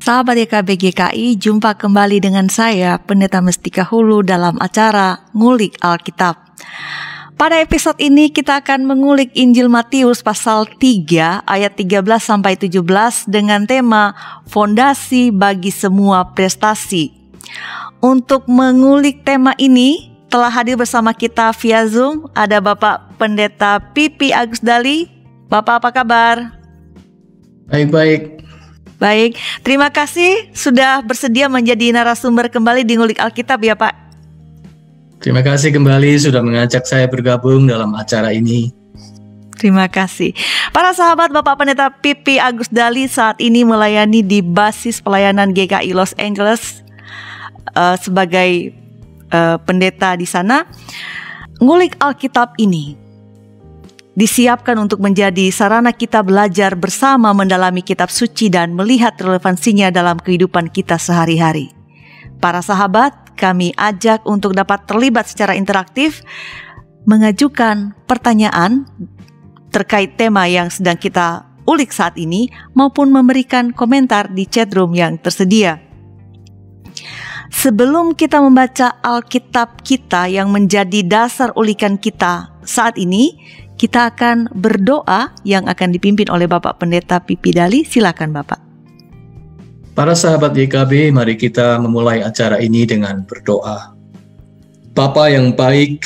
Sahabat YKB GKI, jumpa kembali dengan saya, Pendeta Mestika Hulu dalam acara Ngulik Alkitab. Pada episode ini kita akan mengulik Injil Matius pasal 3 ayat 13 sampai 17 dengan tema Fondasi bagi semua prestasi. Untuk mengulik tema ini telah hadir bersama kita via Zoom ada Bapak Pendeta Pipi Agus Dali. Bapak apa kabar? Baik-baik. Baik, terima kasih sudah bersedia menjadi narasumber kembali di Ngulik Alkitab ya Pak. Terima kasih kembali sudah mengajak saya bergabung dalam acara ini. Terima kasih. Para sahabat Bapak Pendeta Pipi Agus Dali saat ini melayani di basis pelayanan GKI Los Angeles uh, sebagai uh, pendeta di sana. Ngulik Alkitab ini disiapkan untuk menjadi sarana kita belajar bersama mendalami kitab suci dan melihat relevansinya dalam kehidupan kita sehari-hari. Para sahabat, kami ajak untuk dapat terlibat secara interaktif mengajukan pertanyaan terkait tema yang sedang kita ulik saat ini maupun memberikan komentar di chatroom yang tersedia. Sebelum kita membaca Alkitab kita yang menjadi dasar ulikan kita saat ini, kita akan berdoa yang akan dipimpin oleh Bapak Pendeta Pipi Dali. Silakan Bapak. Para sahabat YKB, mari kita memulai acara ini dengan berdoa. Bapa yang baik,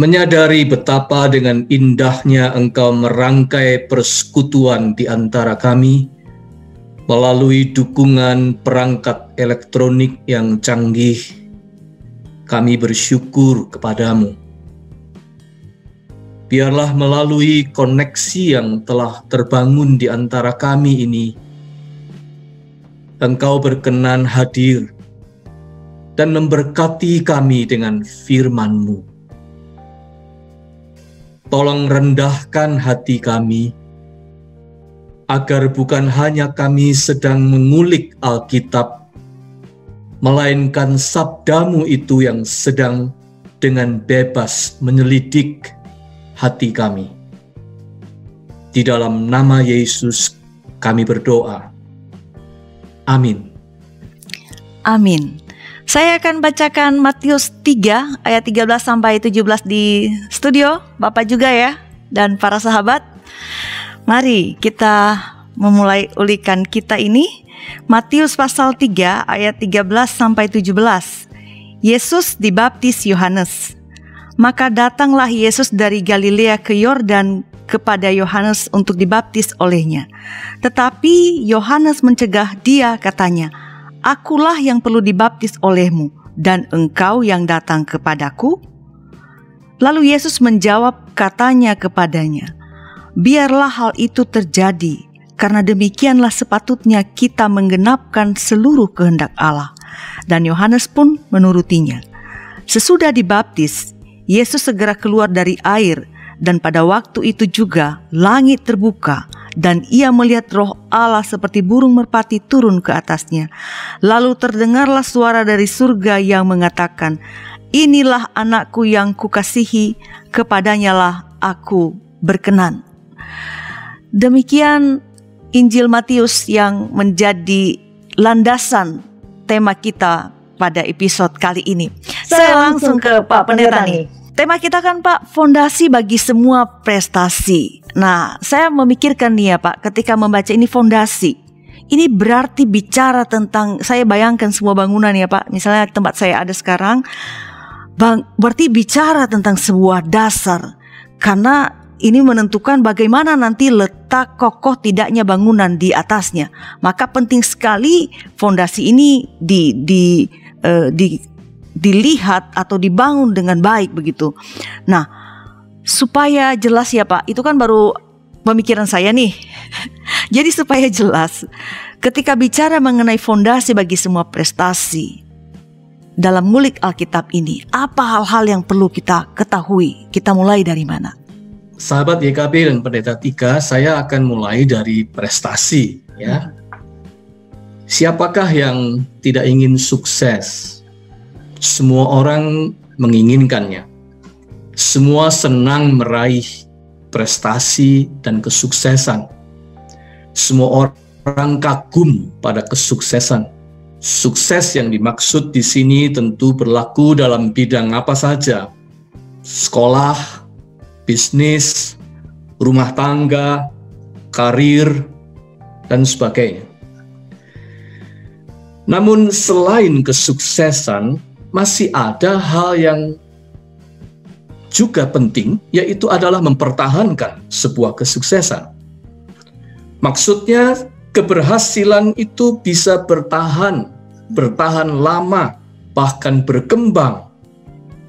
menyadari betapa dengan indahnya Engkau merangkai persekutuan di antara kami melalui dukungan perangkat elektronik yang canggih. Kami bersyukur kepadamu biarlah melalui koneksi yang telah terbangun di antara kami ini, Engkau berkenan hadir dan memberkati kami dengan firman-Mu. Tolong rendahkan hati kami, agar bukan hanya kami sedang mengulik Alkitab, melainkan sabdamu itu yang sedang dengan bebas menyelidik hati kami. Di dalam nama Yesus kami berdoa. Amin. Amin. Saya akan bacakan Matius 3 ayat 13 sampai 17 di studio, Bapak juga ya dan para sahabat. Mari kita memulai ulikan kita ini. Matius pasal 3 ayat 13 sampai 17. Yesus dibaptis Yohanes. Maka datanglah Yesus dari Galilea ke Yordan kepada Yohanes untuk dibaptis olehnya. Tetapi Yohanes mencegah dia katanya, Akulah yang perlu dibaptis olehmu dan engkau yang datang kepadaku? Lalu Yesus menjawab katanya kepadanya, Biarlah hal itu terjadi, karena demikianlah sepatutnya kita menggenapkan seluruh kehendak Allah. Dan Yohanes pun menurutinya. Sesudah dibaptis, Yesus segera keluar dari air dan pada waktu itu juga langit terbuka dan ia melihat roh Allah seperti burung merpati turun ke atasnya. Lalu terdengarlah suara dari surga yang mengatakan, Inilah anakku yang kukasihi, kepadanyalah aku berkenan. Demikian Injil Matius yang menjadi landasan tema kita pada episode kali ini. Saya langsung ke Pak Pendeta nih. Tema kita kan Pak, fondasi bagi semua prestasi. Nah, saya memikirkan nih ya Pak, ketika membaca ini fondasi. Ini berarti bicara tentang, saya bayangkan semua bangunan ya Pak, misalnya tempat saya ada sekarang, bang, berarti bicara tentang sebuah dasar. Karena ini menentukan bagaimana nanti letak kokoh tidaknya bangunan di atasnya. Maka penting sekali fondasi ini di di uh, di dilihat atau dibangun dengan baik begitu. Nah, supaya jelas ya Pak, itu kan baru pemikiran saya nih. Jadi supaya jelas, ketika bicara mengenai fondasi bagi semua prestasi dalam ngulik Alkitab ini, apa hal-hal yang perlu kita ketahui? Kita mulai dari mana? Sahabat YKB dan Pendeta Tika, saya akan mulai dari prestasi ya. Siapakah yang tidak ingin sukses? Semua orang menginginkannya. Semua senang meraih prestasi dan kesuksesan. Semua orang kagum pada kesuksesan. Sukses yang dimaksud di sini tentu berlaku dalam bidang apa saja. Sekolah, bisnis, rumah tangga, karir, dan sebagainya. Namun selain kesuksesan, masih ada hal yang juga penting, yaitu adalah mempertahankan sebuah kesuksesan. Maksudnya, keberhasilan itu bisa bertahan, bertahan lama, bahkan berkembang.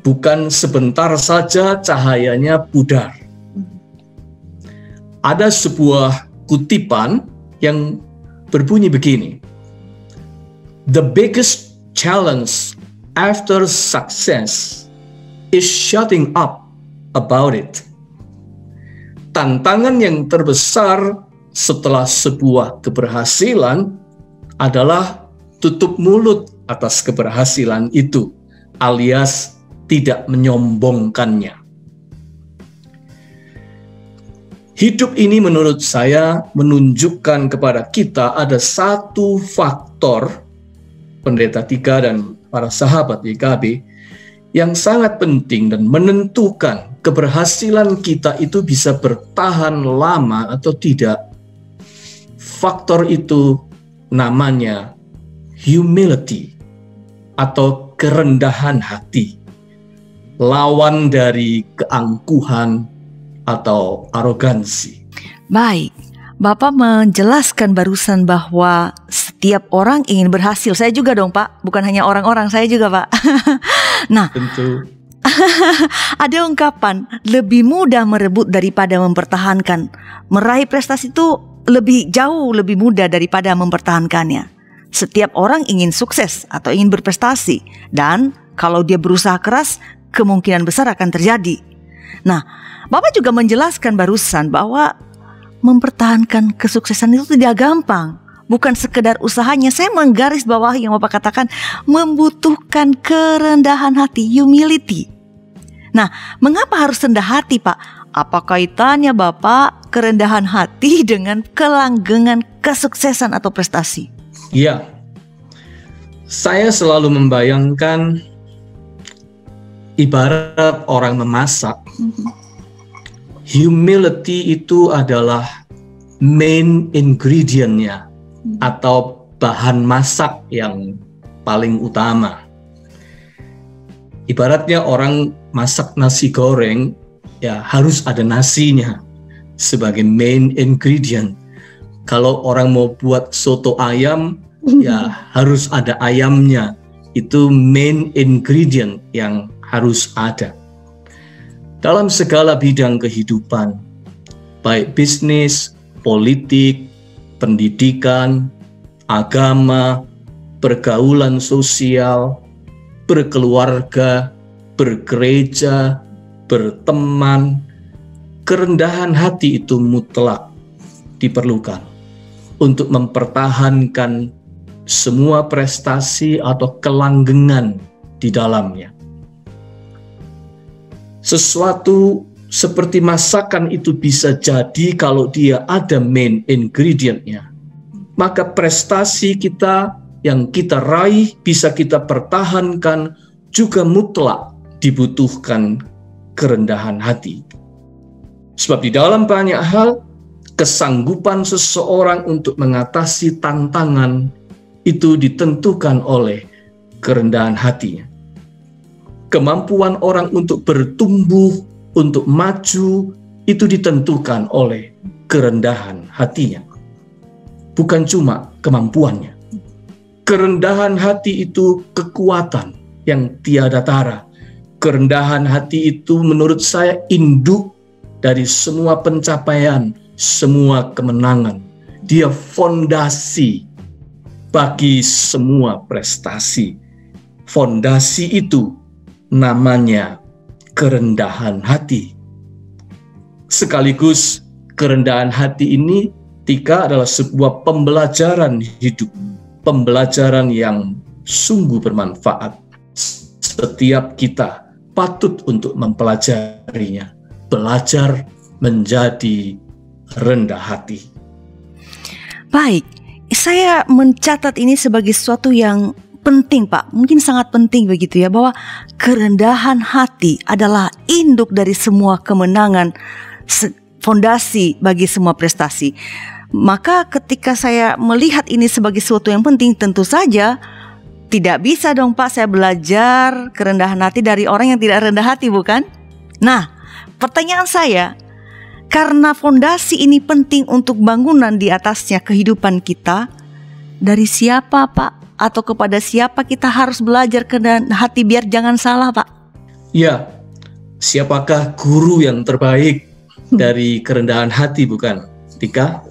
Bukan sebentar saja cahayanya pudar. Ada sebuah kutipan yang berbunyi begini. The biggest challenge after success is shutting up about it. Tantangan yang terbesar setelah sebuah keberhasilan adalah tutup mulut atas keberhasilan itu, alias tidak menyombongkannya. Hidup ini menurut saya menunjukkan kepada kita ada satu faktor pendeta Tika dan para sahabat YKB yang sangat penting dan menentukan keberhasilan kita itu bisa bertahan lama atau tidak faktor itu namanya humility atau kerendahan hati. Lawan dari keangkuhan atau arogansi. Baik, Bapak menjelaskan barusan bahwa setiap orang ingin berhasil. Saya juga dong, Pak. Bukan hanya orang-orang, saya juga, Pak. nah, tentu ada ungkapan lebih mudah merebut daripada mempertahankan. Meraih prestasi itu lebih jauh lebih mudah daripada mempertahankannya. Setiap orang ingin sukses atau ingin berprestasi dan kalau dia berusaha keras kemungkinan besar akan terjadi. Nah, Bapak juga menjelaskan barusan bahwa mempertahankan kesuksesan itu tidak gampang. Bukan sekedar usahanya, saya menggaris bawah yang Bapak katakan membutuhkan kerendahan hati, humility. Nah, mengapa harus rendah hati, Pak? Apa kaitannya Bapak kerendahan hati dengan kelanggengan kesuksesan atau prestasi? Iya. Saya selalu membayangkan ibarat orang memasak. Humility itu adalah main ingredientnya atau bahan masak yang paling utama. Ibaratnya orang masak nasi goreng ya harus ada nasinya sebagai main ingredient. Kalau orang mau buat soto ayam, ya harus ada ayamnya. Itu main ingredient yang harus ada. Dalam segala bidang kehidupan, baik bisnis, politik, pendidikan, agama, pergaulan sosial, berkeluarga, bergereja, berteman, kerendahan hati itu mutlak diperlukan untuk mempertahankan semua prestasi atau kelanggengan di dalamnya. Sesuatu seperti masakan itu bisa jadi kalau dia ada main ingredientnya. Maka prestasi kita yang kita raih bisa kita pertahankan juga mutlak dibutuhkan kerendahan hati. Sebab di dalam banyak hal, kesanggupan seseorang untuk mengatasi tantangan itu ditentukan oleh kerendahan hatinya. Kemampuan orang untuk bertumbuh, untuk maju, itu ditentukan oleh kerendahan hatinya. Bukan cuma kemampuannya. Kerendahan hati itu kekuatan yang tiada tara kerendahan hati itu menurut saya induk dari semua pencapaian, semua kemenangan. Dia fondasi bagi semua prestasi. Fondasi itu namanya kerendahan hati. Sekaligus kerendahan hati ini Tika adalah sebuah pembelajaran hidup, pembelajaran yang sungguh bermanfaat. Setiap kita patut untuk mempelajarinya. Belajar menjadi rendah hati. Baik, saya mencatat ini sebagai sesuatu yang penting Pak, mungkin sangat penting begitu ya bahwa kerendahan hati adalah induk dari semua kemenangan, fondasi bagi semua prestasi. Maka ketika saya melihat ini sebagai sesuatu yang penting, tentu saja tidak bisa dong Pak saya belajar kerendahan hati dari orang yang tidak rendah hati bukan? Nah, pertanyaan saya, karena fondasi ini penting untuk bangunan di atasnya kehidupan kita, dari siapa Pak atau kepada siapa kita harus belajar ke hati biar jangan salah, Pak? Ya, siapakah guru yang terbaik dari kerendahan hati bukan? Tika?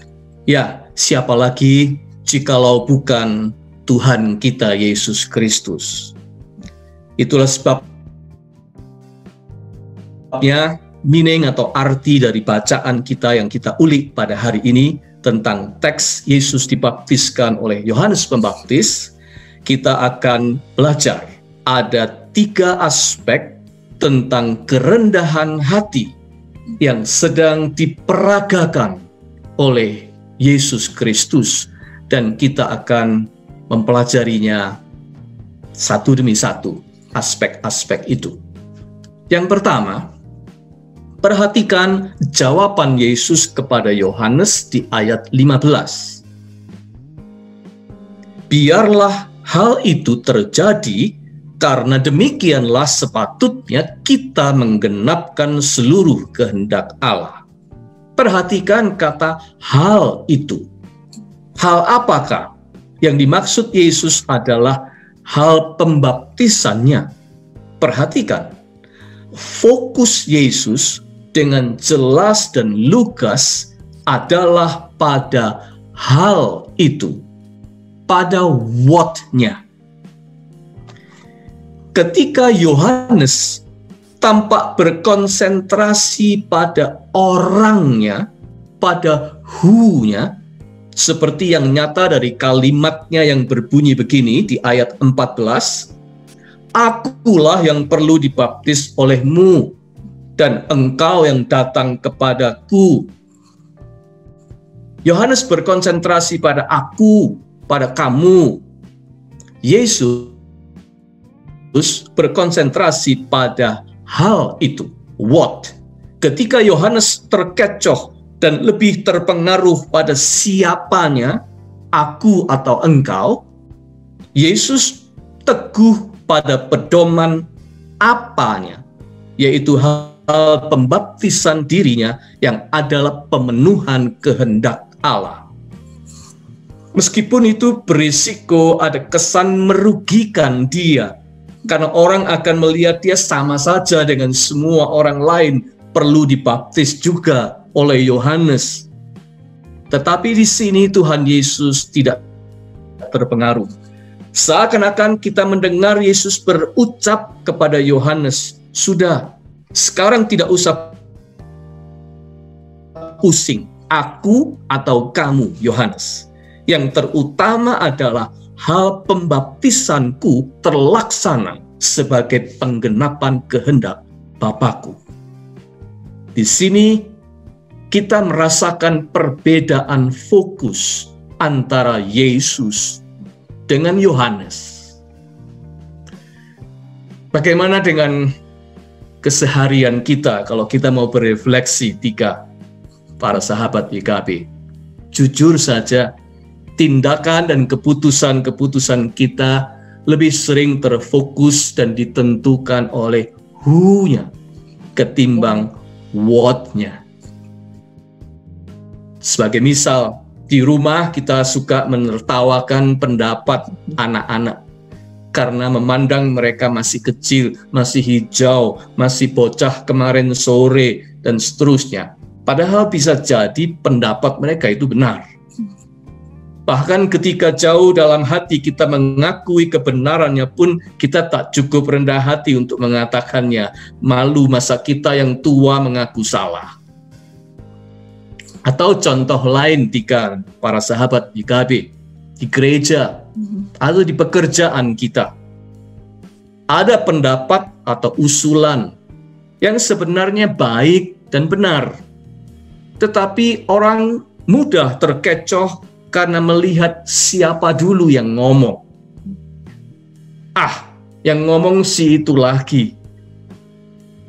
Ya, siapa lagi jikalau bukan Tuhan kita Yesus Kristus. Itulah sebabnya meaning atau arti dari bacaan kita yang kita ulik pada hari ini tentang teks Yesus dibaptiskan oleh Yohanes Pembaptis kita akan belajar ada tiga aspek tentang kerendahan hati yang sedang diperagakan oleh Yesus Kristus dan kita akan mempelajarinya satu demi satu aspek-aspek itu. Yang pertama, perhatikan jawaban Yesus kepada Yohanes di ayat 15. Biarlah Hal itu terjadi karena demikianlah sepatutnya kita menggenapkan seluruh kehendak Allah. Perhatikan kata hal itu. Hal apakah? Yang dimaksud Yesus adalah hal pembaptisannya. Perhatikan, fokus Yesus dengan jelas dan lugas adalah pada hal itu pada what-nya. Ketika Yohanes tampak berkonsentrasi pada orangnya, pada who-nya, seperti yang nyata dari kalimatnya yang berbunyi begini di ayat 14, Akulah yang perlu dibaptis olehmu, dan engkau yang datang kepadaku. Yohanes berkonsentrasi pada aku, pada kamu. Yesus berkonsentrasi pada hal itu. What? Ketika Yohanes terkecoh dan lebih terpengaruh pada siapanya, aku atau engkau, Yesus teguh pada pedoman apanya, yaitu hal pembaptisan dirinya yang adalah pemenuhan kehendak Allah. Meskipun itu berisiko ada kesan merugikan dia. Karena orang akan melihat dia sama saja dengan semua orang lain perlu dibaptis juga oleh Yohanes. Tetapi di sini Tuhan Yesus tidak terpengaruh. Seakan-akan kita mendengar Yesus berucap kepada Yohanes, "Sudah, sekarang tidak usah pusing, aku atau kamu, Yohanes." Yang terutama adalah hal pembaptisanku terlaksana sebagai penggenapan kehendak Bapakku. Di sini kita merasakan perbedaan fokus antara Yesus dengan Yohanes. Bagaimana dengan keseharian kita kalau kita mau berefleksi tiga para sahabat YKB? Jujur saja, tindakan dan keputusan-keputusan kita lebih sering terfokus dan ditentukan oleh who-nya ketimbang what-nya. Sebagai misal, di rumah kita suka menertawakan pendapat anak-anak karena memandang mereka masih kecil, masih hijau, masih bocah kemarin sore, dan seterusnya. Padahal bisa jadi pendapat mereka itu benar. Bahkan ketika jauh dalam hati kita mengakui kebenarannya pun kita tak cukup rendah hati untuk mengatakannya. Malu masa kita yang tua mengaku salah. Atau contoh lain tiga para sahabat di KB, di gereja, atau di pekerjaan kita. Ada pendapat atau usulan yang sebenarnya baik dan benar. Tetapi orang mudah terkecoh karena melihat siapa dulu yang ngomong. Ah, yang ngomong si itu lagi.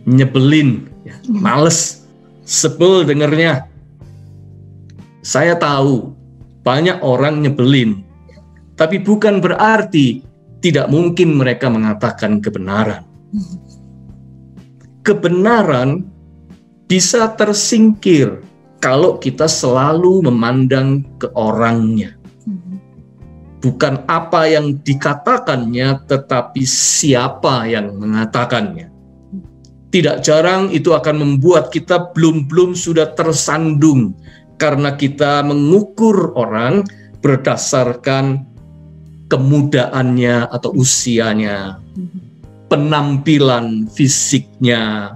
Nyebelin, ya, males, sebel dengernya. Saya tahu banyak orang nyebelin, tapi bukan berarti tidak mungkin mereka mengatakan kebenaran. Kebenaran bisa tersingkir kalau kita selalu memandang ke orangnya. Bukan apa yang dikatakannya, tetapi siapa yang mengatakannya. Tidak jarang itu akan membuat kita belum-belum sudah tersandung karena kita mengukur orang berdasarkan kemudaannya atau usianya, penampilan fisiknya,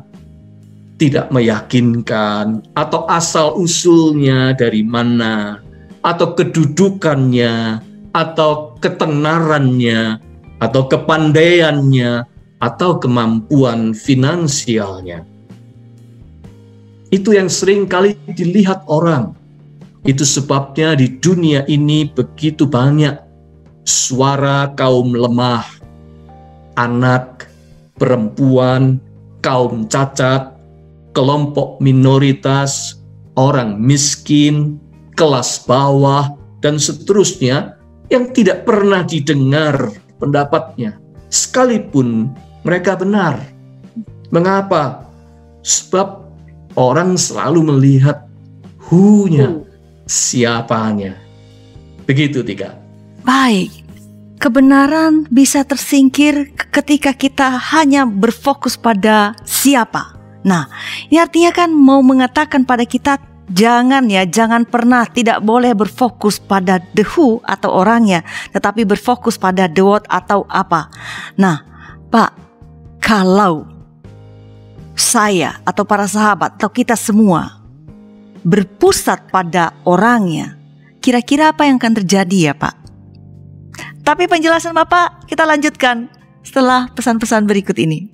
tidak meyakinkan atau asal usulnya dari mana atau kedudukannya atau ketenarannya atau kepandaiannya atau kemampuan finansialnya. Itu yang sering kali dilihat orang. Itu sebabnya di dunia ini begitu banyak suara kaum lemah, anak, perempuan, kaum cacat, kelompok minoritas, orang miskin, kelas bawah, dan seterusnya yang tidak pernah didengar pendapatnya, sekalipun mereka benar. Mengapa? Sebab orang selalu melihat who-nya, siapanya. Begitu tiga. Baik, kebenaran bisa tersingkir ketika kita hanya berfokus pada siapa. Nah, ini artinya kan mau mengatakan pada kita jangan ya, jangan pernah tidak boleh berfokus pada the who atau orangnya, tetapi berfokus pada the what atau apa. Nah, Pak, kalau saya atau para sahabat atau kita semua berpusat pada orangnya, kira-kira apa yang akan terjadi ya, Pak? Tapi penjelasan Bapak kita lanjutkan setelah pesan-pesan berikut ini.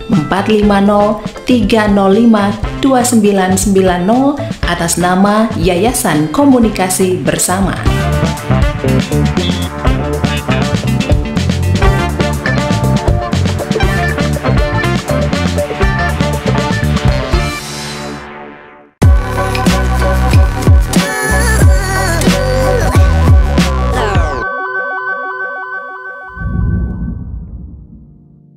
450 305 2990 atas nama Yayasan Komunikasi Bersama.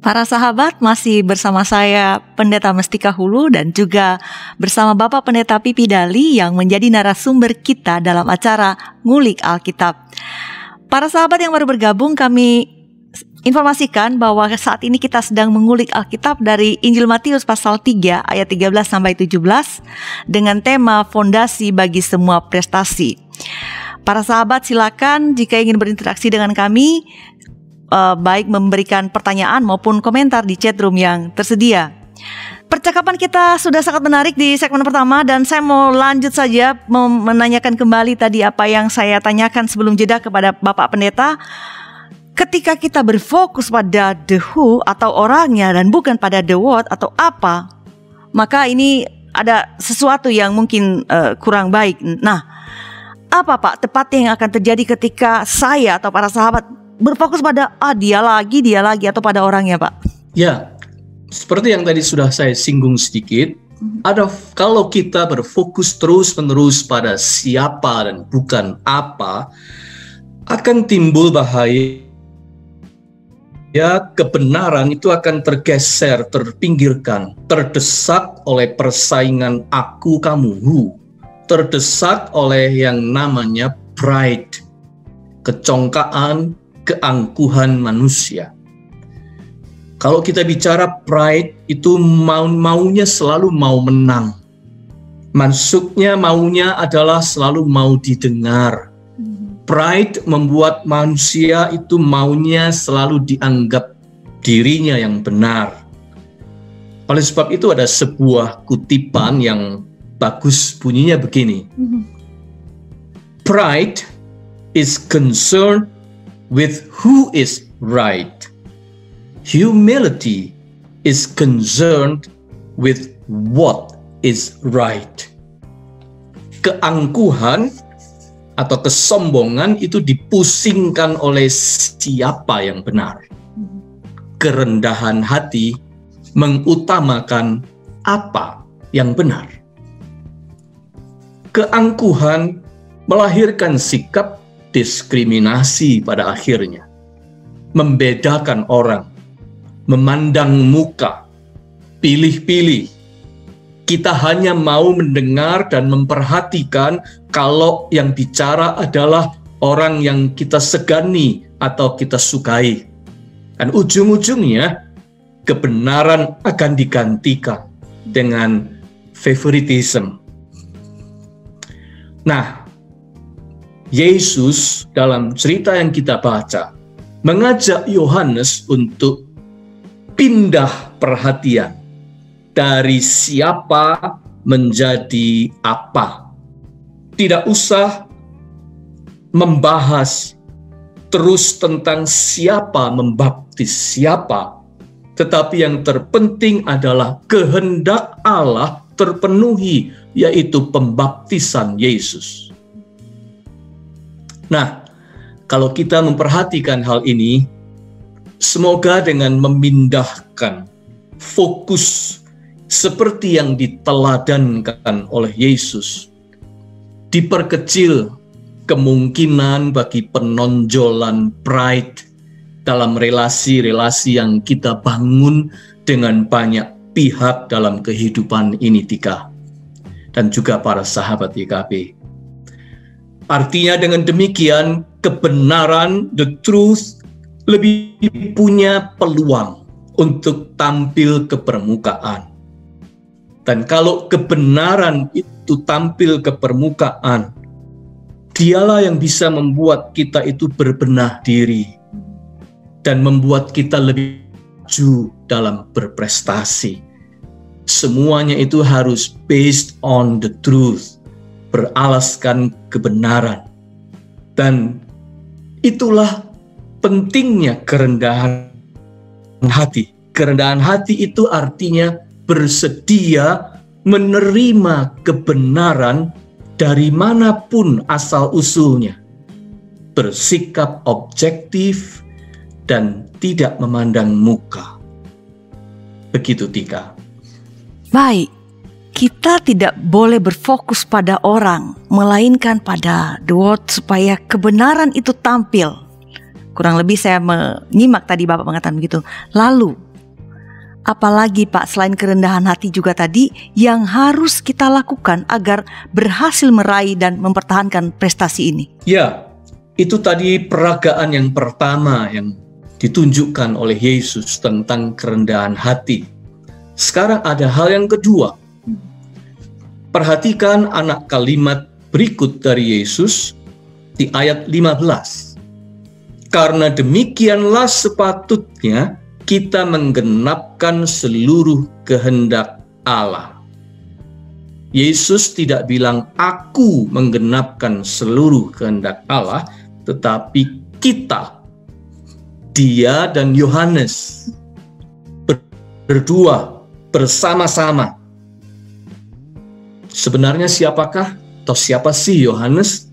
Para sahabat masih bersama saya Pendeta Mestika Hulu dan juga bersama Bapak Pendeta Pipi Dali yang menjadi narasumber kita dalam acara Ngulik Alkitab. Para sahabat yang baru bergabung kami informasikan bahwa saat ini kita sedang mengulik Alkitab dari Injil Matius pasal 3 ayat 13 sampai 17 dengan tema fondasi bagi semua prestasi. Para sahabat silakan jika ingin berinteraksi dengan kami uh, baik memberikan pertanyaan maupun komentar di chat room yang tersedia. Percakapan kita sudah sangat menarik di segmen pertama dan saya mau lanjut saja menanyakan kembali tadi apa yang saya tanyakan sebelum jeda kepada Bapak Pendeta. Ketika kita berfokus pada the who atau orangnya dan bukan pada the what atau apa, maka ini ada sesuatu yang mungkin uh, kurang baik. Nah, apa Pak tepatnya yang akan terjadi ketika saya atau para sahabat berfokus pada ah dia lagi, dia lagi atau pada orangnya, Pak? Ya, seperti yang tadi sudah saya singgung sedikit, ada kalau kita berfokus terus-menerus pada siapa dan bukan apa, akan timbul bahaya. Ya kebenaran itu akan tergeser, terpinggirkan, terdesak oleh persaingan aku kamu, terdesak oleh yang namanya pride, kecongkaan, keangkuhan manusia. Kalau kita bicara pride itu mau maunya selalu mau menang. Masuknya maunya adalah selalu mau didengar. Pride membuat manusia itu maunya selalu dianggap dirinya yang benar. Oleh sebab itu ada sebuah kutipan yang bagus bunyinya begini. Pride is concerned with who is right. Humility is concerned with what is right. Keangkuhan atau kesombongan itu dipusingkan oleh siapa yang benar. Kerendahan hati mengutamakan apa yang benar. Keangkuhan melahirkan sikap diskriminasi pada akhirnya. Membedakan orang, memandang muka, pilih-pilih, kita hanya mau mendengar dan memperhatikan kalau yang bicara adalah orang yang kita segani atau kita sukai. Dan ujung-ujungnya kebenaran akan digantikan dengan favoritism. Nah, Yesus dalam cerita yang kita baca mengajak Yohanes untuk pindah perhatian dari siapa menjadi apa. Tidak usah membahas terus tentang siapa membaptis siapa, tetapi yang terpenting adalah kehendak Allah terpenuhi, yaitu pembaptisan Yesus. Nah, kalau kita memperhatikan hal ini, semoga dengan memindahkan fokus seperti yang diteladankan oleh Yesus. Diperkecil kemungkinan bagi penonjolan pride dalam relasi-relasi yang kita bangun dengan banyak pihak dalam kehidupan ini Tika dan juga para sahabat YKB. Artinya dengan demikian kebenaran, the truth lebih punya peluang untuk tampil ke permukaan dan kalau kebenaran itu tampil ke permukaan, dialah yang bisa membuat kita itu berbenah diri dan membuat kita lebih maju dalam berprestasi. Semuanya itu harus based on the truth, beralaskan kebenaran. Dan itulah pentingnya kerendahan hati. Kerendahan hati itu artinya bersedia menerima kebenaran dari mana pun asal-usulnya, bersikap objektif, dan tidak memandang muka. Begitu, Tika. Baik, kita tidak boleh berfokus pada orang, melainkan pada the word supaya kebenaran itu tampil. Kurang lebih saya menyimak tadi Bapak mengatakan begitu. Lalu, Apalagi Pak selain kerendahan hati juga tadi yang harus kita lakukan agar berhasil meraih dan mempertahankan prestasi ini. Ya, itu tadi peragaan yang pertama yang ditunjukkan oleh Yesus tentang kerendahan hati. Sekarang ada hal yang kedua. Perhatikan anak kalimat berikut dari Yesus di ayat 15. Karena demikianlah sepatutnya kita menggenapkan seluruh kehendak Allah. Yesus tidak bilang aku menggenapkan seluruh kehendak Allah, tetapi kita, dia dan Yohanes berdua bersama-sama. Sebenarnya siapakah atau siapa sih Yohanes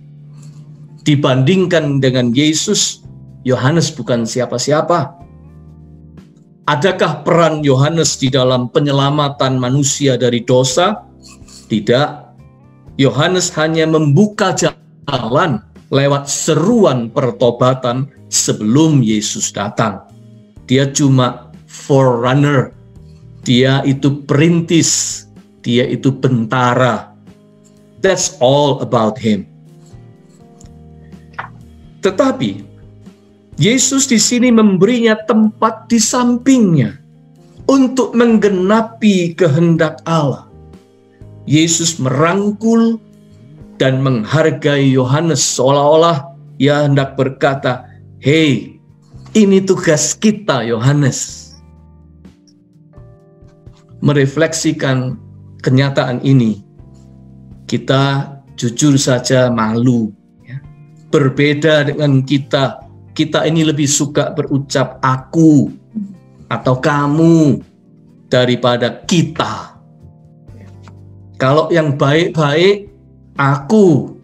dibandingkan dengan Yesus Yohanes bukan siapa-siapa. Adakah peran Yohanes di dalam penyelamatan manusia dari dosa? Tidak. Yohanes hanya membuka jalan lewat seruan pertobatan sebelum Yesus datang. Dia cuma forerunner. Dia itu perintis. Dia itu bentara. That's all about him. Tetapi Yesus di sini memberinya tempat di sampingnya untuk menggenapi kehendak Allah. Yesus merangkul dan menghargai Yohanes seolah-olah ia hendak berkata, "Hei, ini tugas kita, Yohanes." Merefleksikan kenyataan ini, kita jujur saja malu. Ya. Berbeda dengan kita kita ini lebih suka berucap aku atau kamu daripada kita. Kalau yang baik-baik, aku.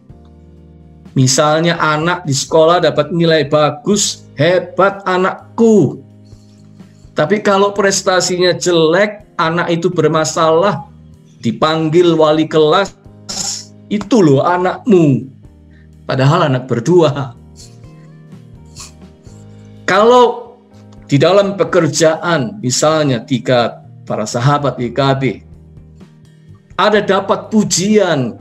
Misalnya anak di sekolah dapat nilai bagus, hebat anakku. Tapi kalau prestasinya jelek, anak itu bermasalah, dipanggil wali kelas, itu loh anakmu. Padahal anak berdua. Kalau di dalam pekerjaan, misalnya tiga para sahabat IKB, ada dapat pujian,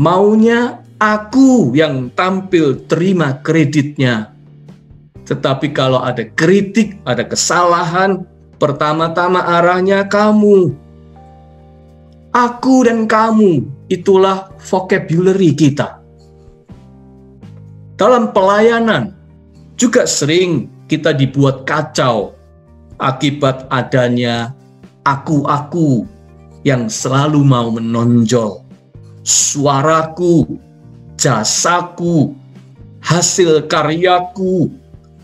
maunya aku yang tampil terima kreditnya. Tetapi kalau ada kritik, ada kesalahan, pertama-tama arahnya kamu. Aku dan kamu, itulah vocabulary kita. Dalam pelayanan, juga sering kita dibuat kacau akibat adanya aku-aku yang selalu mau menonjol. Suaraku, jasaku, hasil karyaku,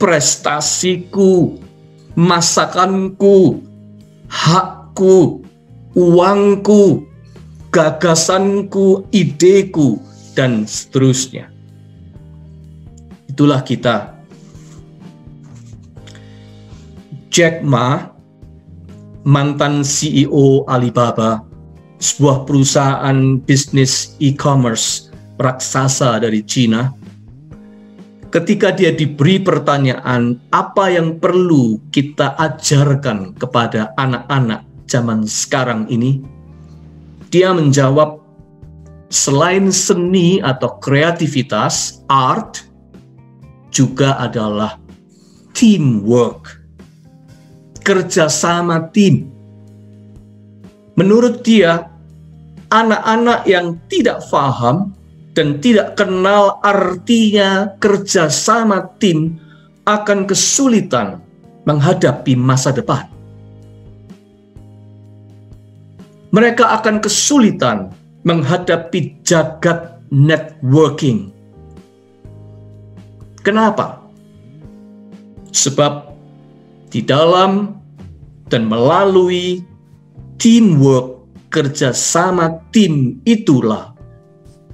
prestasiku, masakanku, hakku, uangku, gagasanku, ideku, dan seterusnya. Itulah kita Jack Ma, mantan CEO Alibaba, sebuah perusahaan bisnis e-commerce raksasa dari Cina, ketika dia diberi pertanyaan apa yang perlu kita ajarkan kepada anak-anak zaman sekarang ini, dia menjawab, selain seni atau kreativitas, art juga adalah teamwork kerjasama tim. Menurut dia, anak-anak yang tidak paham dan tidak kenal artinya kerjasama tim akan kesulitan menghadapi masa depan. Mereka akan kesulitan menghadapi jagat networking. Kenapa? Sebab di dalam dan melalui teamwork kerjasama tim itulah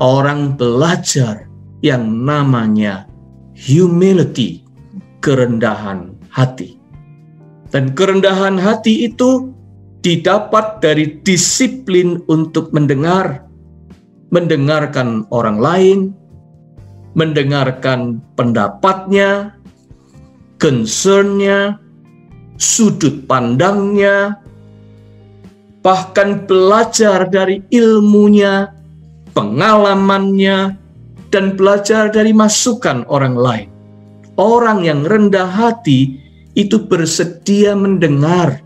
orang belajar yang namanya humility, kerendahan hati. Dan kerendahan hati itu didapat dari disiplin untuk mendengar, mendengarkan orang lain, mendengarkan pendapatnya, concernnya, sudut pandangnya, bahkan belajar dari ilmunya, pengalamannya, dan belajar dari masukan orang lain. Orang yang rendah hati itu bersedia mendengar,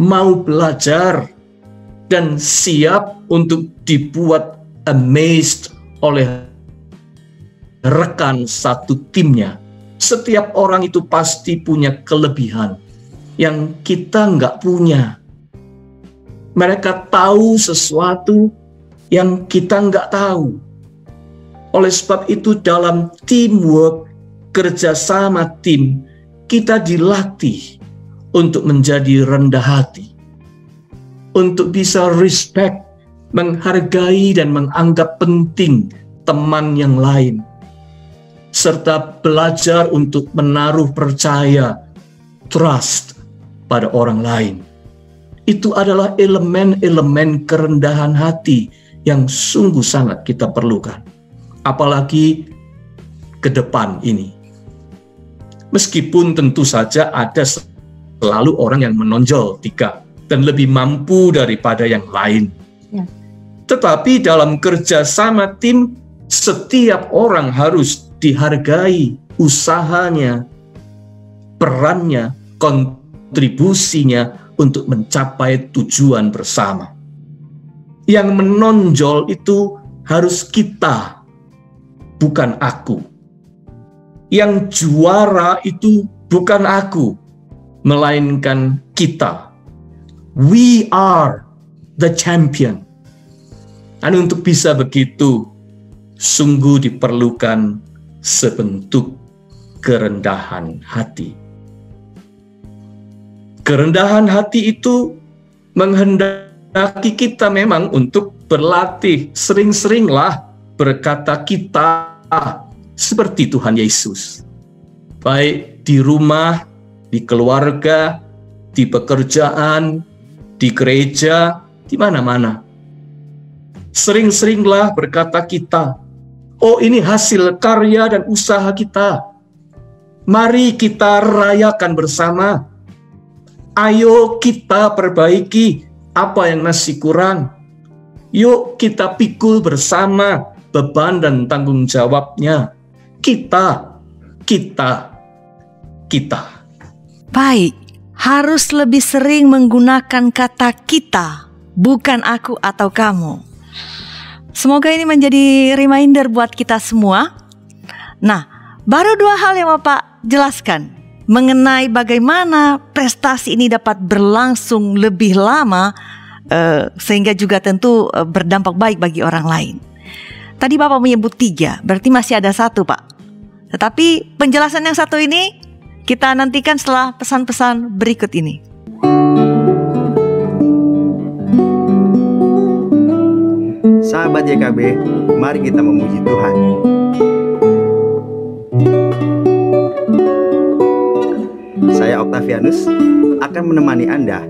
mau belajar, dan siap untuk dibuat amazed oleh rekan satu timnya. Setiap orang itu pasti punya kelebihan yang kita nggak punya. Mereka tahu sesuatu yang kita nggak tahu. Oleh sebab itu dalam teamwork, kerjasama tim, kita dilatih untuk menjadi rendah hati. Untuk bisa respect, menghargai dan menganggap penting teman yang lain. serta belajar untuk menaruh percaya, trust pada orang lain. Itu adalah elemen-elemen kerendahan hati yang sungguh sangat kita perlukan. Apalagi ke depan ini. Meskipun tentu saja ada selalu orang yang menonjol tiga dan lebih mampu daripada yang lain. Ya. Tetapi dalam kerjasama tim, setiap orang harus dihargai usahanya, perannya, kontribusinya untuk mencapai tujuan bersama. Yang menonjol itu harus kita, bukan aku. Yang juara itu bukan aku, melainkan kita. We are the champion. Dan untuk bisa begitu, sungguh diperlukan sebentuk kerendahan hati. Kerendahan hati itu menghendaki kita memang untuk berlatih sering-seringlah berkata kita seperti Tuhan Yesus. Baik di rumah, di keluarga, di pekerjaan, di gereja, di mana-mana Sering-seringlah berkata kita, oh ini hasil karya dan usaha kita. Mari kita rayakan bersama. Ayo kita perbaiki apa yang masih kurang. Yuk kita pikul bersama beban dan tanggung jawabnya. Kita, kita, kita. Baik, harus lebih sering menggunakan kata kita, bukan aku atau kamu. Semoga ini menjadi reminder buat kita semua. Nah, baru dua hal yang Bapak jelaskan mengenai bagaimana prestasi ini dapat berlangsung lebih lama uh, sehingga juga tentu uh, berdampak baik bagi orang lain. Tadi Bapak menyebut tiga, berarti masih ada satu Pak. Tetapi penjelasan yang satu ini kita nantikan setelah pesan-pesan berikut ini. Sahabat YKB, mari kita memuji Tuhan. Saya Octavianus akan menemani Anda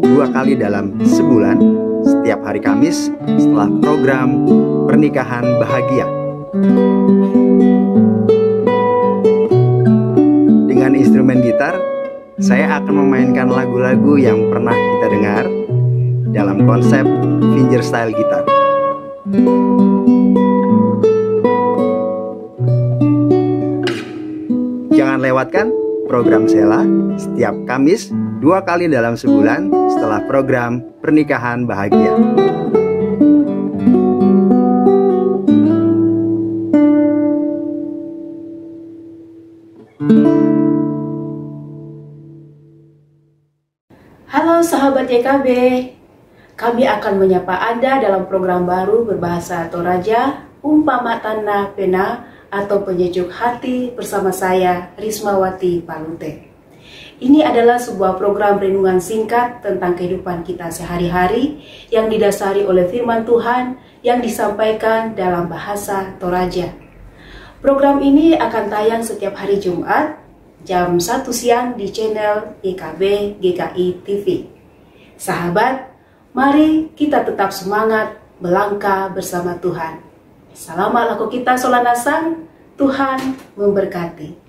dua kali dalam sebulan setiap hari Kamis setelah program Pernikahan Bahagia. Dengan instrumen gitar, saya akan memainkan lagu-lagu yang pernah kita dengar dalam konsep fingerstyle gitar. Jangan lewatkan program Sela setiap Kamis dua kali dalam sebulan setelah program Pernikahan Bahagia. Sahabat YKB, kami akan menyapa Anda dalam program baru berbahasa Toraja, Umpama Tanah Pena atau Penyejuk Hati bersama saya, Rismawati Palute. Ini adalah sebuah program renungan singkat tentang kehidupan kita sehari-hari yang didasari oleh firman Tuhan yang disampaikan dalam bahasa Toraja. Program ini akan tayang setiap hari Jumat jam 1 siang di channel IKB GKI TV. Sahabat, Mari kita tetap semangat melangkah bersama Tuhan. Selamat laku kita solanasan, Tuhan memberkati.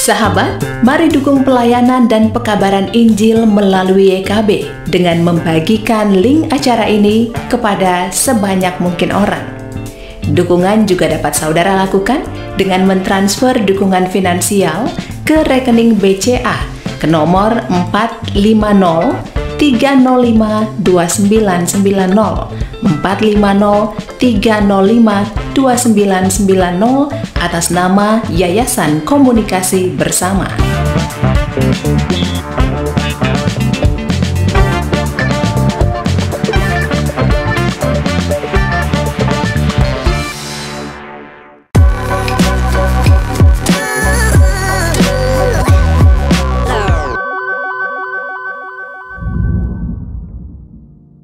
Sahabat, mari dukung pelayanan dan pekabaran Injil melalui YKB dengan membagikan link acara ini kepada sebanyak mungkin orang. Dukungan juga dapat saudara lakukan dengan mentransfer dukungan finansial ke rekening BCA ke nomor 450 305 2990 450 305 2990 atas nama Yayasan Komunikasi Bersama.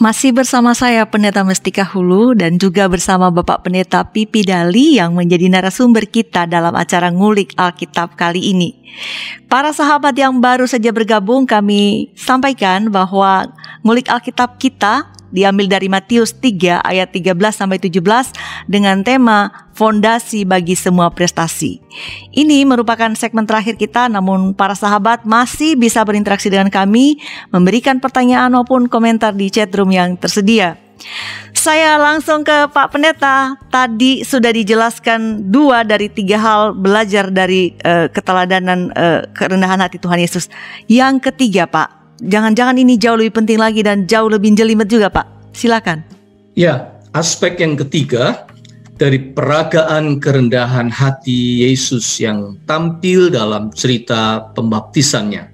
Masih bersama saya Pendeta Mestika Hulu dan juga bersama Bapak Pendeta Pipi Dali yang menjadi narasumber kita dalam acara ngulik Alkitab kali ini. Para sahabat yang baru saja bergabung kami sampaikan bahwa ngulik Alkitab kita diambil dari Matius 3 ayat 13 sampai 17 dengan tema fondasi bagi semua prestasi. Ini merupakan segmen terakhir kita namun para sahabat masih bisa berinteraksi dengan kami, memberikan pertanyaan maupun komentar di chat room yang tersedia. Saya langsung ke Pak Pendeta. Tadi sudah dijelaskan dua dari tiga hal belajar dari uh, keteladanan uh, kerendahan hati Tuhan Yesus. Yang ketiga, Pak, jangan-jangan ini jauh lebih penting lagi dan jauh lebih jelimet juga Pak. Silakan. Ya, aspek yang ketiga dari peragaan kerendahan hati Yesus yang tampil dalam cerita pembaptisannya.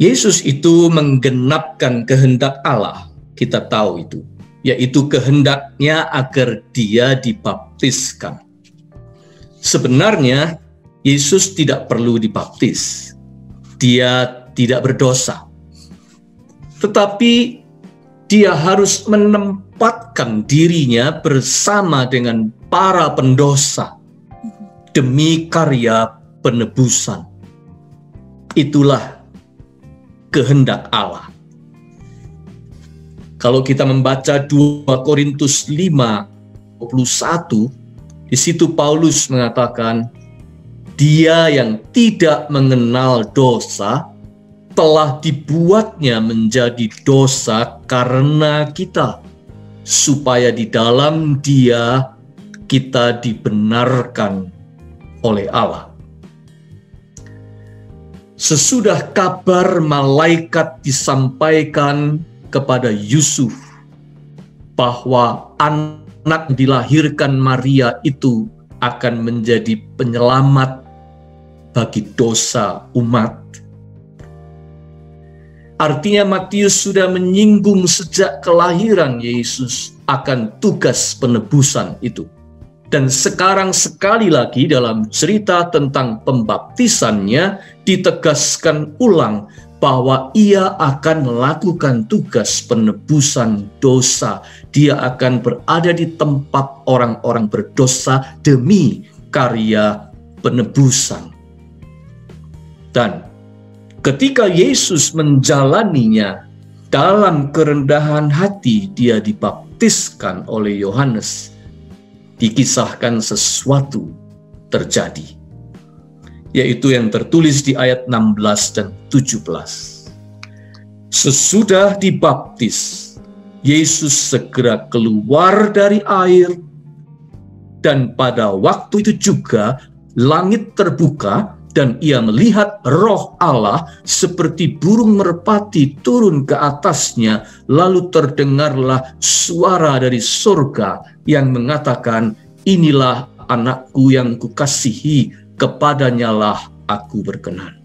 Yesus itu menggenapkan kehendak Allah, kita tahu itu, yaitu kehendaknya agar dia dibaptiskan. Sebenarnya Yesus tidak perlu dibaptis. Dia tidak berdosa. Tetapi dia harus menempatkan dirinya bersama dengan para pendosa demi karya penebusan. Itulah kehendak Allah. Kalau kita membaca 2 Korintus 5 21, di situ Paulus mengatakan, dia yang tidak mengenal dosa telah dibuatnya menjadi dosa karena kita, supaya di dalam Dia kita dibenarkan oleh Allah. Sesudah kabar malaikat disampaikan kepada Yusuf bahwa anak dilahirkan Maria itu akan menjadi penyelamat bagi dosa umat Artinya Matius sudah menyinggung sejak kelahiran Yesus akan tugas penebusan itu. Dan sekarang sekali lagi dalam cerita tentang pembaptisannya ditegaskan ulang bahwa ia akan melakukan tugas penebusan dosa. Dia akan berada di tempat orang-orang berdosa demi karya penebusan. Dan Ketika Yesus menjalaninya dalam kerendahan hati, dia dibaptiskan oleh Yohanes. Dikisahkan sesuatu terjadi, yaitu yang tertulis di ayat 16 dan 17. Sesudah dibaptis, Yesus segera keluar dari air, dan pada waktu itu juga langit terbuka dan ia melihat roh Allah seperti burung merpati turun ke atasnya, lalu terdengarlah suara dari surga yang mengatakan, inilah anakku yang kukasihi, kepadanya lah aku berkenan.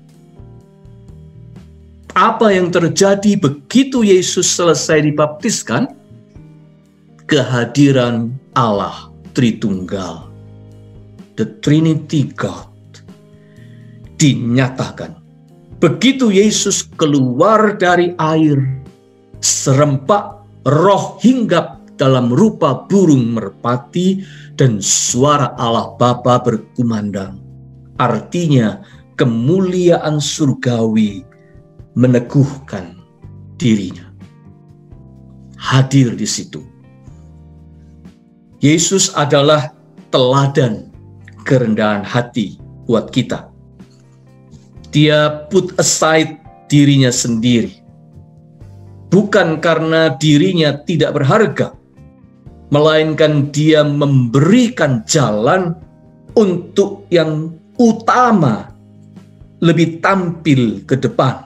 Apa yang terjadi begitu Yesus selesai dibaptiskan? Kehadiran Allah Tritunggal, the Trinity God, dinyatakan. Begitu Yesus keluar dari air, serempak roh hinggap dalam rupa burung merpati dan suara Allah Bapa berkumandang. Artinya kemuliaan surgawi meneguhkan dirinya. Hadir di situ. Yesus adalah teladan kerendahan hati buat kita dia put aside dirinya sendiri. Bukan karena dirinya tidak berharga, melainkan dia memberikan jalan untuk yang utama lebih tampil ke depan,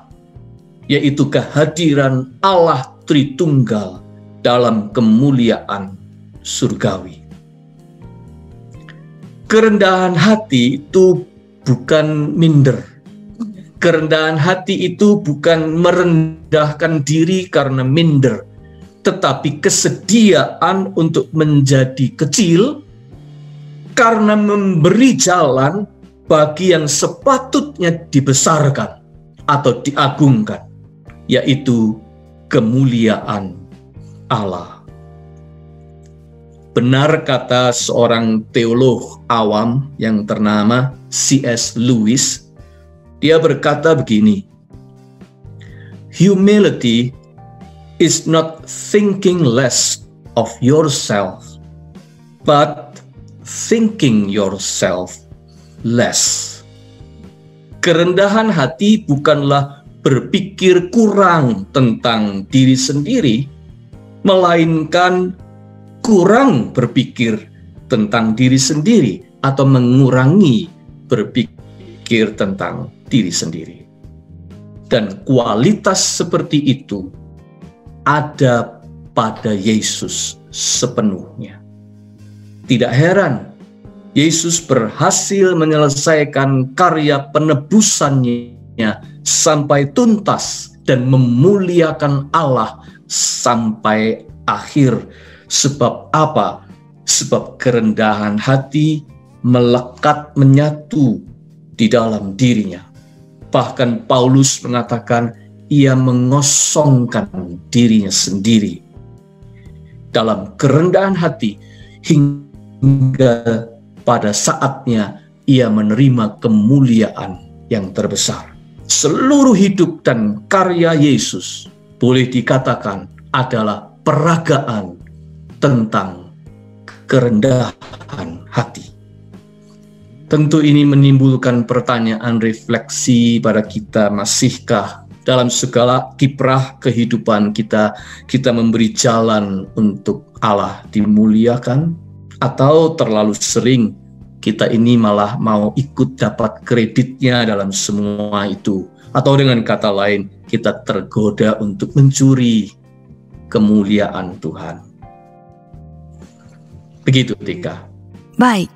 yaitu kehadiran Allah Tritunggal dalam kemuliaan surgawi. Kerendahan hati itu bukan minder, Kerendahan hati itu bukan merendahkan diri karena minder, tetapi kesediaan untuk menjadi kecil karena memberi jalan bagi yang sepatutnya dibesarkan atau diagungkan, yaitu kemuliaan Allah. Benar kata seorang teolog awam yang ternama C.S. Lewis, dia berkata begini, Humility is not thinking less of yourself, but thinking yourself less. Kerendahan hati bukanlah berpikir kurang tentang diri sendiri, melainkan kurang berpikir tentang diri sendiri atau mengurangi berpikir tentang diri sendiri. Dan kualitas seperti itu ada pada Yesus sepenuhnya. Tidak heran Yesus berhasil menyelesaikan karya penebusannya sampai tuntas dan memuliakan Allah sampai akhir. Sebab apa? Sebab kerendahan hati melekat menyatu di dalam dirinya. Bahkan Paulus mengatakan ia mengosongkan dirinya sendiri dalam kerendahan hati hingga pada saatnya ia menerima kemuliaan yang terbesar. Seluruh hidup dan karya Yesus boleh dikatakan adalah peragaan tentang kerendahan hati. Tentu ini menimbulkan pertanyaan refleksi pada kita, masihkah dalam segala kiprah kehidupan kita, kita memberi jalan untuk Allah dimuliakan, atau terlalu sering kita ini malah mau ikut dapat kreditnya dalam semua itu, atau dengan kata lain, kita tergoda untuk mencuri kemuliaan Tuhan. Begitu, Tika. Baik,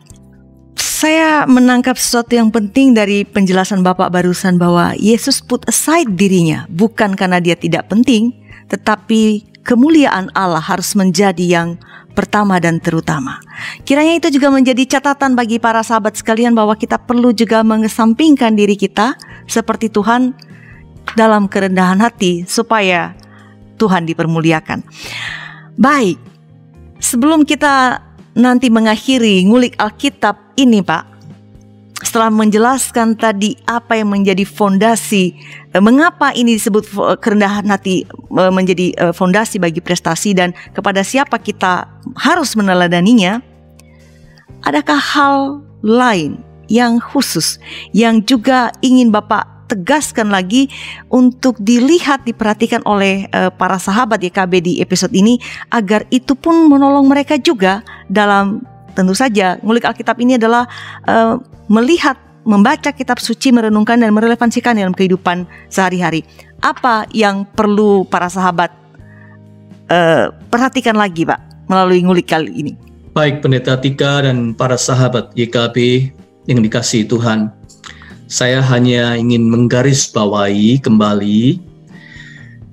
saya menangkap sesuatu yang penting dari penjelasan Bapak barusan bahwa Yesus put aside dirinya bukan karena dia tidak penting, tetapi kemuliaan Allah harus menjadi yang pertama dan terutama. Kiranya itu juga menjadi catatan bagi para sahabat sekalian bahwa kita perlu juga mengesampingkan diri kita seperti Tuhan dalam kerendahan hati supaya Tuhan dipermuliakan. Baik, sebelum kita nanti mengakhiri ngulik Alkitab ini, Pak, setelah menjelaskan tadi apa yang menjadi fondasi, eh, mengapa ini disebut kerendahan hati eh, menjadi eh, fondasi bagi prestasi dan kepada siapa kita harus meneladaninya, adakah hal lain yang khusus yang juga ingin Bapak tegaskan lagi untuk dilihat diperhatikan oleh uh, para sahabat YKB di episode ini agar itu pun menolong mereka juga dalam tentu saja ngulik Alkitab ini adalah uh, melihat membaca kitab suci merenungkan dan merelevansikan dalam kehidupan sehari-hari. Apa yang perlu para sahabat uh, perhatikan lagi, Pak, melalui ngulik kali ini? Baik, Pendeta Tika dan para sahabat YKB yang dikasih Tuhan, saya hanya ingin menggarisbawahi kembali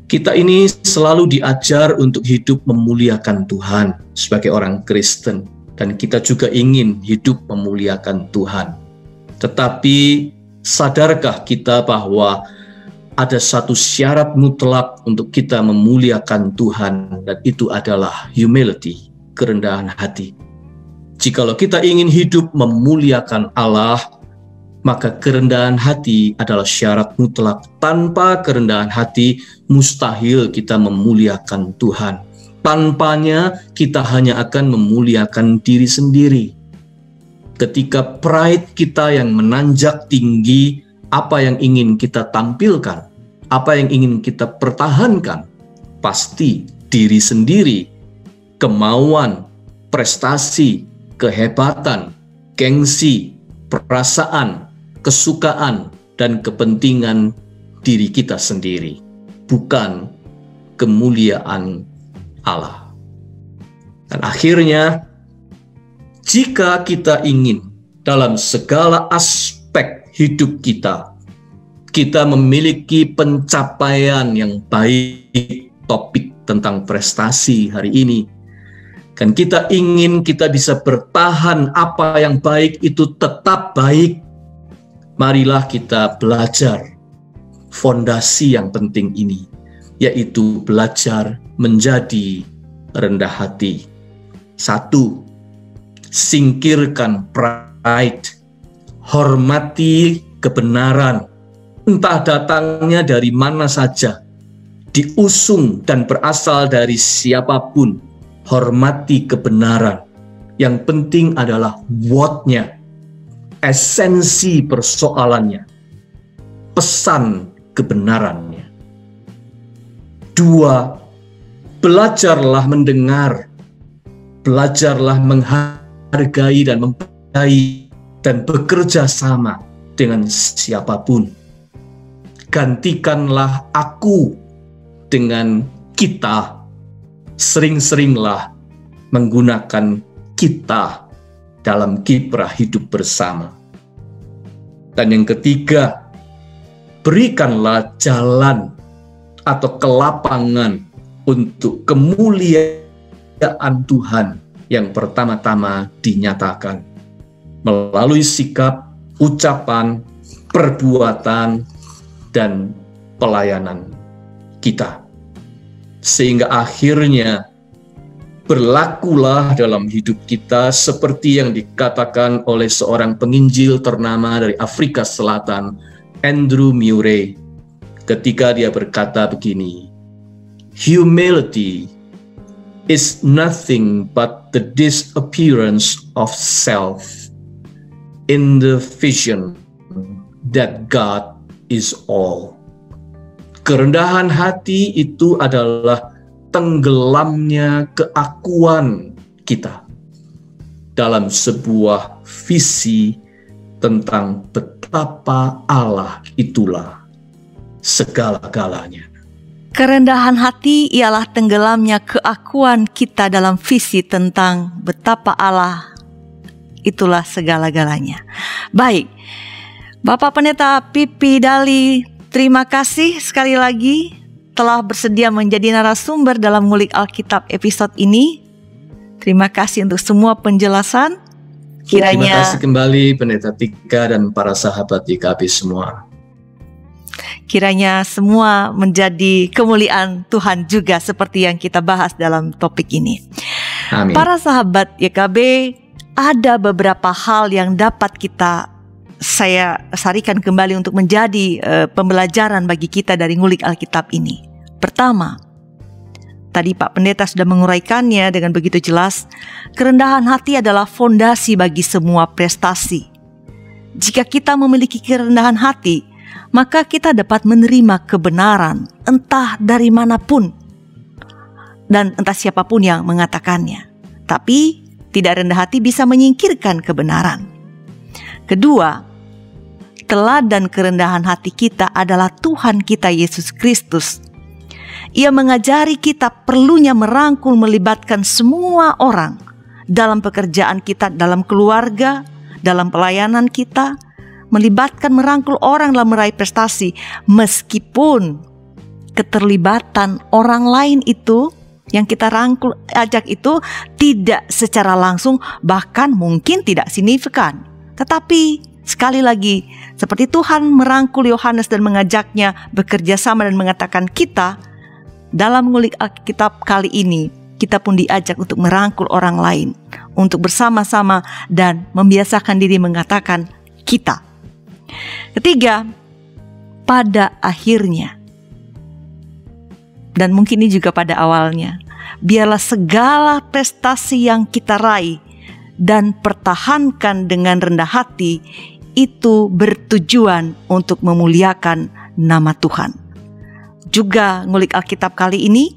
kita ini selalu diajar untuk hidup memuliakan Tuhan sebagai orang Kristen dan kita juga ingin hidup memuliakan Tuhan. Tetapi sadarkah kita bahwa ada satu syarat mutlak untuk kita memuliakan Tuhan dan itu adalah humility, kerendahan hati. Jikalau kita ingin hidup memuliakan Allah, maka kerendahan hati adalah syarat mutlak. Tanpa kerendahan hati, mustahil kita memuliakan Tuhan. Tanpanya, kita hanya akan memuliakan diri sendiri. Ketika pride kita yang menanjak tinggi, apa yang ingin kita tampilkan, apa yang ingin kita pertahankan, pasti diri sendiri, kemauan, prestasi, kehebatan, gengsi, perasaan, kesukaan, dan kepentingan diri kita sendiri, bukan kemuliaan Allah. Dan akhirnya, jika kita ingin dalam segala aspek hidup kita, kita memiliki pencapaian yang baik, topik tentang prestasi hari ini, dan kita ingin kita bisa bertahan apa yang baik itu tetap baik marilah kita belajar fondasi yang penting ini, yaitu belajar menjadi rendah hati. Satu, singkirkan pride, hormati kebenaran, entah datangnya dari mana saja, diusung dan berasal dari siapa pun, hormati kebenaran. Yang penting adalah what-nya, esensi persoalannya, pesan kebenarannya. Dua, belajarlah mendengar, belajarlah menghargai dan mempercayai dan bekerja sama dengan siapa pun. Gantikanlah aku dengan kita. Sering-seringlah menggunakan kita dalam kiprah hidup bersama. Dan yang ketiga, berikanlah jalan atau kelapangan untuk kemuliaan Tuhan yang pertama-tama dinyatakan melalui sikap, ucapan, perbuatan, dan pelayanan kita. Sehingga akhirnya berlakulah dalam hidup kita seperti yang dikatakan oleh seorang penginjil ternama dari Afrika Selatan, Andrew Murray, ketika dia berkata begini, Humility is nothing but the disappearance of self in the vision that God is all. Kerendahan hati itu adalah tenggelamnya keakuan kita dalam sebuah visi tentang betapa Allah itulah segala-galanya. Kerendahan hati ialah tenggelamnya keakuan kita dalam visi tentang betapa Allah itulah segala-galanya. Baik, Bapak Pendeta Pipi Dali, terima kasih sekali lagi telah bersedia menjadi narasumber dalam ngulik Alkitab episode ini. Terima kasih untuk semua penjelasan. Kiranya Terima kasih kembali Pendeta Tika dan para sahabat YKB semua. Kiranya semua menjadi kemuliaan Tuhan juga seperti yang kita bahas dalam topik ini. Amin. Para sahabat YKB, ada beberapa hal yang dapat kita saya sarikan kembali untuk menjadi uh, pembelajaran bagi kita dari ngulik Alkitab ini. Pertama, tadi Pak Pendeta sudah menguraikannya dengan begitu jelas, kerendahan hati adalah fondasi bagi semua prestasi. Jika kita memiliki kerendahan hati, maka kita dapat menerima kebenaran entah dari mana pun dan entah siapa pun yang mengatakannya. Tapi tidak rendah hati bisa menyingkirkan kebenaran. Kedua, teladan kerendahan hati kita adalah Tuhan kita Yesus Kristus. Ia mengajari kita perlunya merangkul melibatkan semua orang dalam pekerjaan kita, dalam keluarga, dalam pelayanan kita, melibatkan merangkul orang dalam meraih prestasi meskipun keterlibatan orang lain itu yang kita rangkul ajak itu tidak secara langsung bahkan mungkin tidak signifikan. Tetapi sekali lagi seperti Tuhan merangkul Yohanes dan mengajaknya bekerja sama dan mengatakan kita dalam mengulik Alkitab kali ini kita pun diajak untuk merangkul orang lain untuk bersama-sama dan membiasakan diri mengatakan kita. Ketiga, pada akhirnya dan mungkin ini juga pada awalnya. Biarlah segala prestasi yang kita raih dan pertahankan dengan rendah hati itu bertujuan untuk memuliakan nama Tuhan. Juga ngulik Alkitab kali ini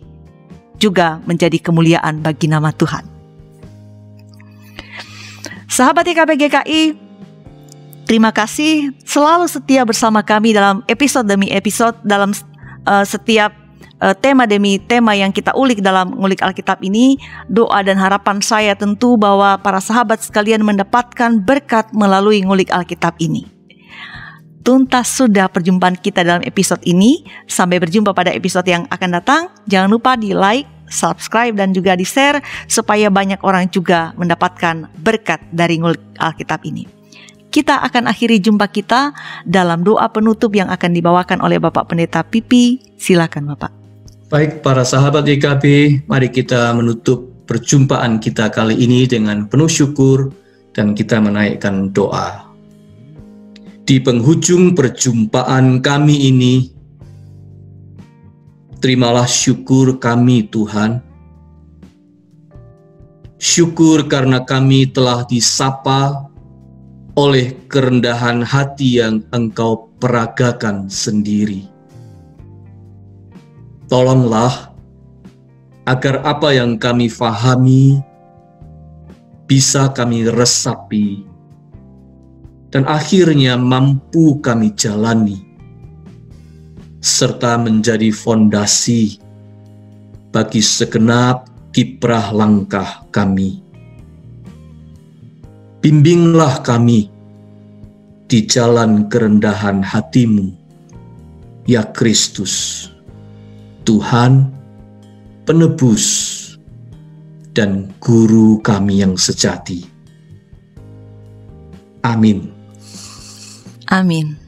juga menjadi kemuliaan bagi nama Tuhan. Sahabat IKB GKI, terima kasih selalu setia bersama kami dalam episode demi episode dalam uh, setiap uh, tema demi tema yang kita ulik dalam ngulik Alkitab ini, doa dan harapan saya tentu bahwa para sahabat sekalian mendapatkan berkat melalui ngulik Alkitab ini. Tuntas sudah perjumpaan kita dalam episode ini. Sampai berjumpa pada episode yang akan datang. Jangan lupa di like, subscribe, dan juga di share supaya banyak orang juga mendapatkan berkat dari ngulik Alkitab ini. Kita akan akhiri jumpa kita dalam doa penutup yang akan dibawakan oleh Bapak Pendeta Pipi. Silakan Bapak. Baik para sahabat YKB, mari kita menutup perjumpaan kita kali ini dengan penuh syukur dan kita menaikkan doa. Di penghujung perjumpaan kami ini, terimalah syukur kami Tuhan. Syukur karena kami telah disapa oleh kerendahan hati yang Engkau peragakan sendiri Tolonglah agar apa yang kami fahami bisa kami resapi dan akhirnya mampu kami jalani serta menjadi fondasi bagi segenap kiprah langkah kami. Bimbinglah kami di jalan kerendahan hatimu, ya Kristus. Tuhan, penebus, dan guru kami yang sejati. Amin. Amin.